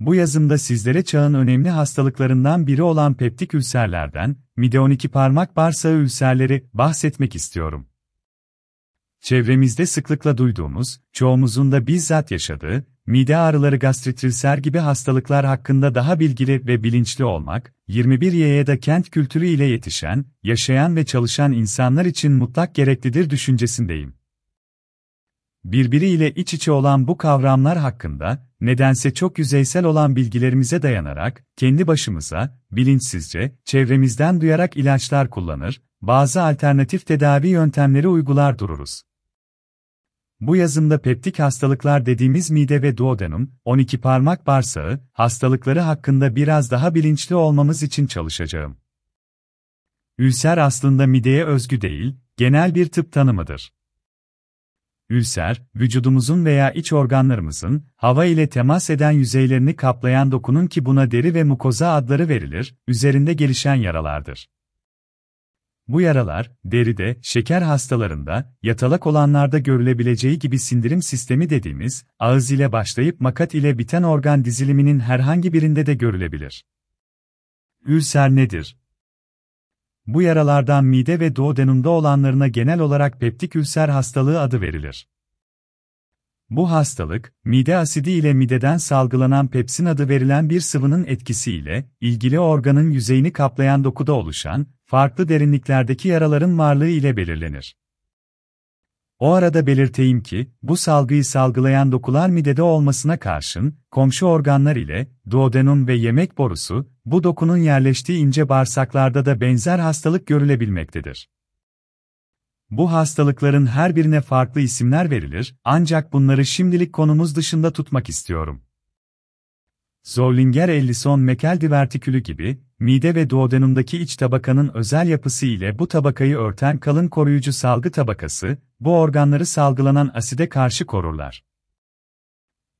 Bu yazımda sizlere çağın önemli hastalıklarından biri olan peptik ülserlerden, mide 12 parmak bağırsağı ülserleri bahsetmek istiyorum. Çevremizde sıklıkla duyduğumuz, çoğumuzun da bizzat yaşadığı, mide ağrıları gastritülser gibi hastalıklar hakkında daha bilgili ve bilinçli olmak, 21 YY'da kent kültürü ile yetişen, yaşayan ve çalışan insanlar için mutlak gereklidir düşüncesindeyim. Birbiriyle iç içe olan bu kavramlar hakkında, nedense çok yüzeysel olan bilgilerimize dayanarak, kendi başımıza, bilinçsizce, çevremizden duyarak ilaçlar kullanır, bazı alternatif tedavi yöntemleri uygular dururuz. Bu yazımda peptik hastalıklar dediğimiz mide ve duodenum, 12 parmak bağırsağı, hastalıkları hakkında biraz daha bilinçli olmamız için çalışacağım. Ülser aslında mideye özgü değil, genel bir tıp tanımıdır. Ülser, vücudumuzun veya iç organlarımızın, hava ile temas eden yüzeylerini kaplayan dokunun ki buna deri ve mukoza adları verilir, üzerinde gelişen yaralardır. Bu yaralar, deride, şeker hastalarında, yatalak olanlarda görülebileceği gibi sindirim sistemi dediğimiz, ağız ile başlayıp makat ile biten organ diziliminin herhangi birinde de görülebilir. Ülser nedir? Bu yaralardan mide ve duodenumda olanlarına genel olarak peptik ülser hastalığı adı verilir. Bu hastalık, mide asidi ile mideden salgılanan pepsin adı verilen bir sıvının etkisiyle, ilgili organın yüzeyini kaplayan dokuda oluşan, farklı derinliklerdeki yaraların varlığı ile belirlenir. O arada belirteyim ki, bu salgıyı salgılayan dokular midede olmasına karşın, komşu organlar ile, duodenum ve yemek borusu, bu dokunun yerleştiği ince bağırsaklarda da benzer hastalık görülebilmektedir. Bu hastalıkların her birine farklı isimler verilir, ancak bunları şimdilik konumuz dışında tutmak istiyorum. Zollinger-Ellison-Meckel divertikülü gibi, mide ve duodenumdaki iç tabakanın özel yapısı ile bu tabakayı örten kalın koruyucu salgı tabakası, bu organları salgılanan aside karşı korurlar.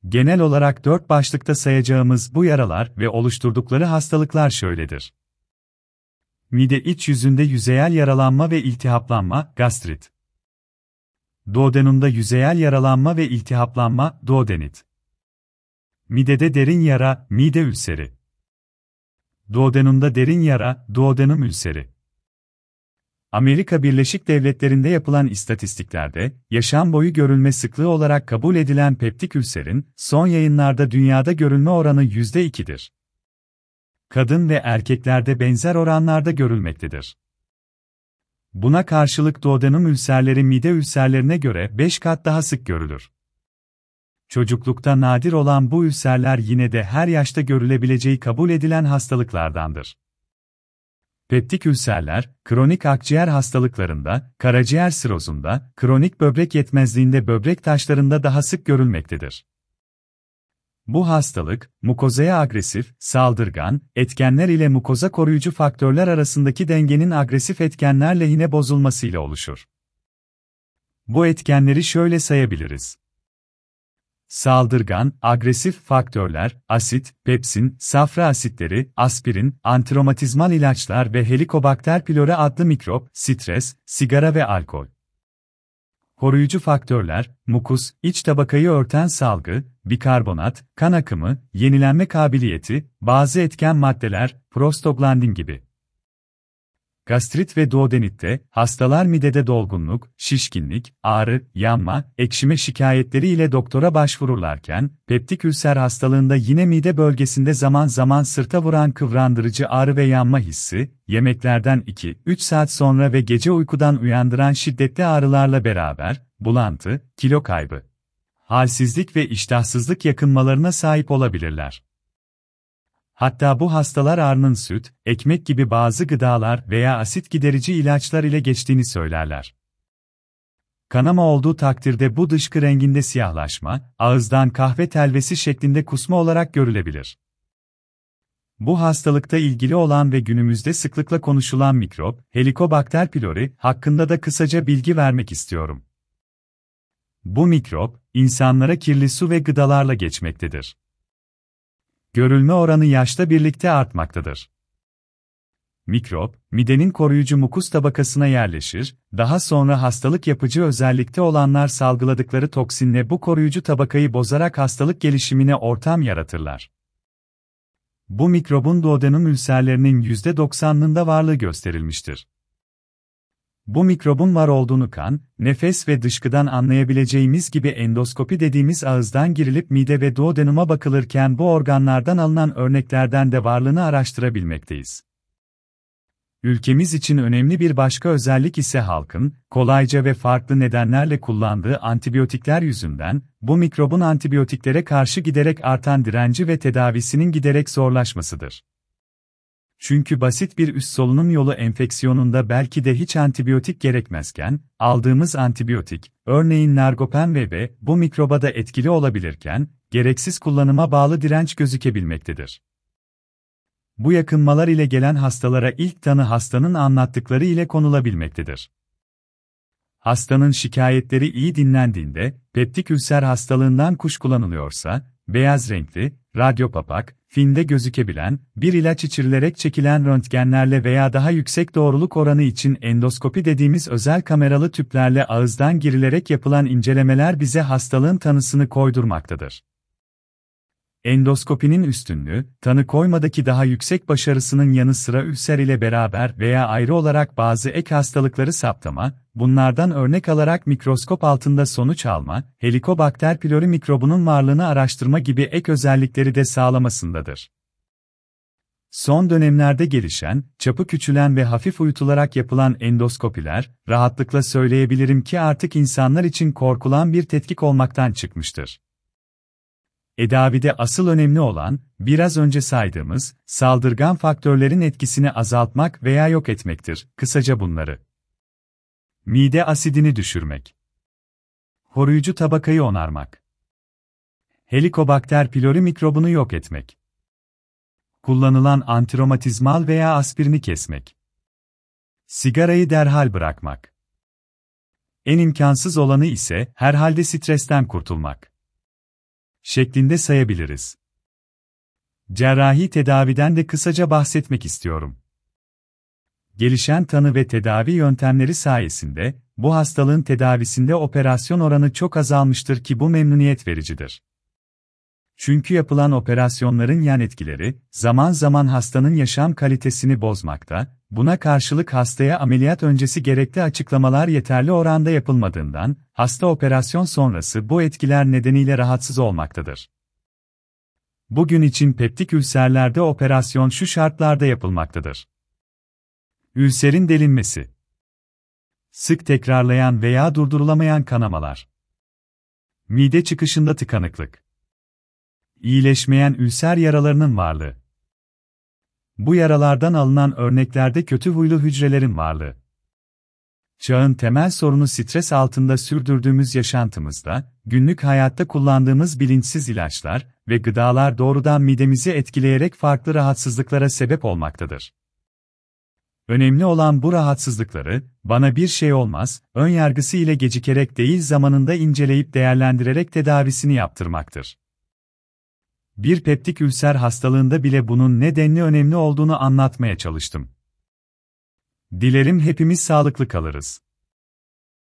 Genel olarak dört başlıkta sayacağımız bu yaralar ve oluşturdukları hastalıklar şöyledir. Mide iç yüzünde yüzeyel yaralanma ve iltihaplanma, gastrit. Duodenumda yüzeyel yaralanma ve iltihaplanma, duodenit. Midede derin yara, mide ülseri. Duodenumda derin yara, duodenum ülseri. Amerika Birleşik Devletleri'nde yapılan istatistiklerde, yaşam boyu görülme sıklığı olarak kabul edilen peptik ülserin, son yayınlarda dünyada görülme oranı %2'dir. Kadın ve erkeklerde benzer oranlarda görülmektedir. Buna karşılık duodenum ülserleri mide ülserlerine göre 5 kat daha sık görülür. Çocuklukta nadir olan bu ülserler yine de her yaşta görülebileceği kabul edilen hastalıklardandır. Peptik ülserler, kronik akciğer hastalıklarında, karaciğer sirozunda, kronik böbrek yetmezliğinde böbrek taşlarında daha sık görülmektedir. Bu hastalık, mukozaya agresif, saldırgan, etkenler ile mukoza koruyucu faktörler arasındaki dengenin agresif etkenler lehine bozulmasıyla oluşur. Bu etkenleri şöyle sayabiliriz. Saldırgan, agresif faktörler, asit, pepsin, safra asitleri, aspirin, antiromatizmal ilaçlar ve Helicobacter pylori adlı mikrop, stres, sigara ve alkol. Koruyucu faktörler, mukus, iç tabakayı örten salgı, bikarbonat, kan akımı, yenilenme kabiliyeti, bazı etken maddeler, prostaglandin gibi. Gastrit ve duodenitte, hastalar midede dolgunluk, şişkinlik, ağrı, yanma, ekşime şikayetleri ile doktora başvururlarken, peptik ülser hastalığında yine mide bölgesinde zaman zaman sırta vuran kıvrandırıcı ağrı ve yanma hissi, yemeklerden 2-3 saat sonra ve gece uykudan uyandıran şiddetli ağrılarla beraber, bulantı, kilo kaybı, halsizlik ve iştahsızlık yakınmalarına sahip olabilirler. Hatta bu hastalar arnın süt, ekmek gibi bazı gıdalar veya asit giderici ilaçlar ile geçtiğini söylerler. Kanama olduğu takdirde bu dışkı renginde siyahlaşma, ağızdan kahve telvesi şeklinde kusma olarak görülebilir. Bu hastalıkta ilgili olan ve günümüzde sıklıkla konuşulan mikrop, Helicobacter pylori, hakkında da kısaca bilgi vermek istiyorum. Bu mikrop, insanlara kirli su ve gıdalarla geçmektedir görülme oranı yaşla birlikte artmaktadır. Mikrop, midenin koruyucu mukus tabakasına yerleşir, daha sonra hastalık yapıcı özellikte olanlar salgıladıkları toksinle bu koruyucu tabakayı bozarak hastalık gelişimine ortam yaratırlar. Bu mikrobun duodenum ülserlerinin %90'ında varlığı gösterilmiştir. Bu mikrobun var olduğunu kan, nefes ve dışkıdan anlayabileceğimiz gibi endoskopi dediğimiz ağızdan girilip mide ve duodenuma bakılırken bu organlardan alınan örneklerden de varlığını araştırabilmekteyiz. Ülkemiz için önemli bir başka özellik ise halkın, kolayca ve farklı nedenlerle kullandığı antibiyotikler yüzünden, bu mikrobun antibiyotiklere karşı giderek artan direnci ve tedavisinin giderek zorlaşmasıdır. Çünkü basit bir üst solunum yolu enfeksiyonunda belki de hiç antibiyotik gerekmezken, aldığımız antibiyotik, örneğin nargopen ve B, bu mikroba da etkili olabilirken, gereksiz kullanıma bağlı direnç gözükebilmektedir. Bu yakınmalar ile gelen hastalara ilk tanı hastanın anlattıkları ile konulabilmektedir. Hastanın şikayetleri iyi dinlendiğinde, peptik ülser hastalığından kuş kullanılıyorsa, beyaz renkli, radyopapak, filmde gözükebilen, bir ilaç içirilerek çekilen röntgenlerle veya daha yüksek doğruluk oranı için endoskopi dediğimiz özel kameralı tüplerle ağızdan girilerek yapılan incelemeler bize hastalığın tanısını koydurmaktadır. Endoskopinin üstünlüğü, tanı koymadaki daha yüksek başarısının yanı sıra ülser ile beraber veya ayrı olarak bazı ek hastalıkları saptama, bunlardan örnek alarak mikroskop altında sonuç alma, Helicobacter pylori mikrobunun varlığını araştırma gibi ek özellikleri de sağlamasındadır. Son dönemlerde gelişen, çapı küçülen ve hafif uyutularak yapılan endoskopiler, rahatlıkla söyleyebilirim ki artık insanlar için korkulan bir tetkik olmaktan çıkmıştır. Edavide asıl önemli olan, biraz önce saydığımız, saldırgan faktörlerin etkisini azaltmak veya yok etmektir, kısaca bunları. Mide asidini düşürmek. Koruyucu tabakayı onarmak. Helikobakter pylori mikrobunu yok etmek. Kullanılan antiromatizmal veya aspirini kesmek. Sigarayı derhal bırakmak. En imkansız olanı ise herhalde stresten kurtulmak şeklinde sayabiliriz. Cerrahi tedaviden de kısaca bahsetmek istiyorum. Gelişen tanı ve tedavi yöntemleri sayesinde, bu hastalığın tedavisinde operasyon oranı çok azalmıştır ki bu memnuniyet vericidir. Çünkü yapılan operasyonların yan etkileri, zaman zaman hastanın yaşam kalitesini bozmakta, buna karşılık hastaya ameliyat öncesi gerekli açıklamalar yeterli oranda yapılmadığından, hasta operasyon sonrası bu etkiler nedeniyle rahatsız olmaktadır. Bugün için peptik ülserlerde operasyon şu şartlarda yapılmaktadır. Ülserin delinmesi. Sık tekrarlayan veya durdurulamayan kanamalar. Mide çıkışında tıkanıklık. İyileşmeyen ülser yaralarının varlığı. Bu yaralardan alınan örneklerde kötü huylu hücrelerin varlığı. Çağın temel sorunu stres altında sürdürdüğümüz yaşantımızda, günlük hayatta kullandığımız bilinçsiz ilaçlar ve gıdalar doğrudan midemizi etkileyerek farklı rahatsızlıklara sebep olmaktadır. Önemli olan bu rahatsızlıkları, bana bir şey olmaz, ön yargısı ile gecikerek değil zamanında inceleyip değerlendirerek tedavisini yaptırmaktır. Bir peptik ülser hastalığında bile bunun nedenli önemli olduğunu anlatmaya çalıştım. Dilerim hepimiz sağlıklı kalırız.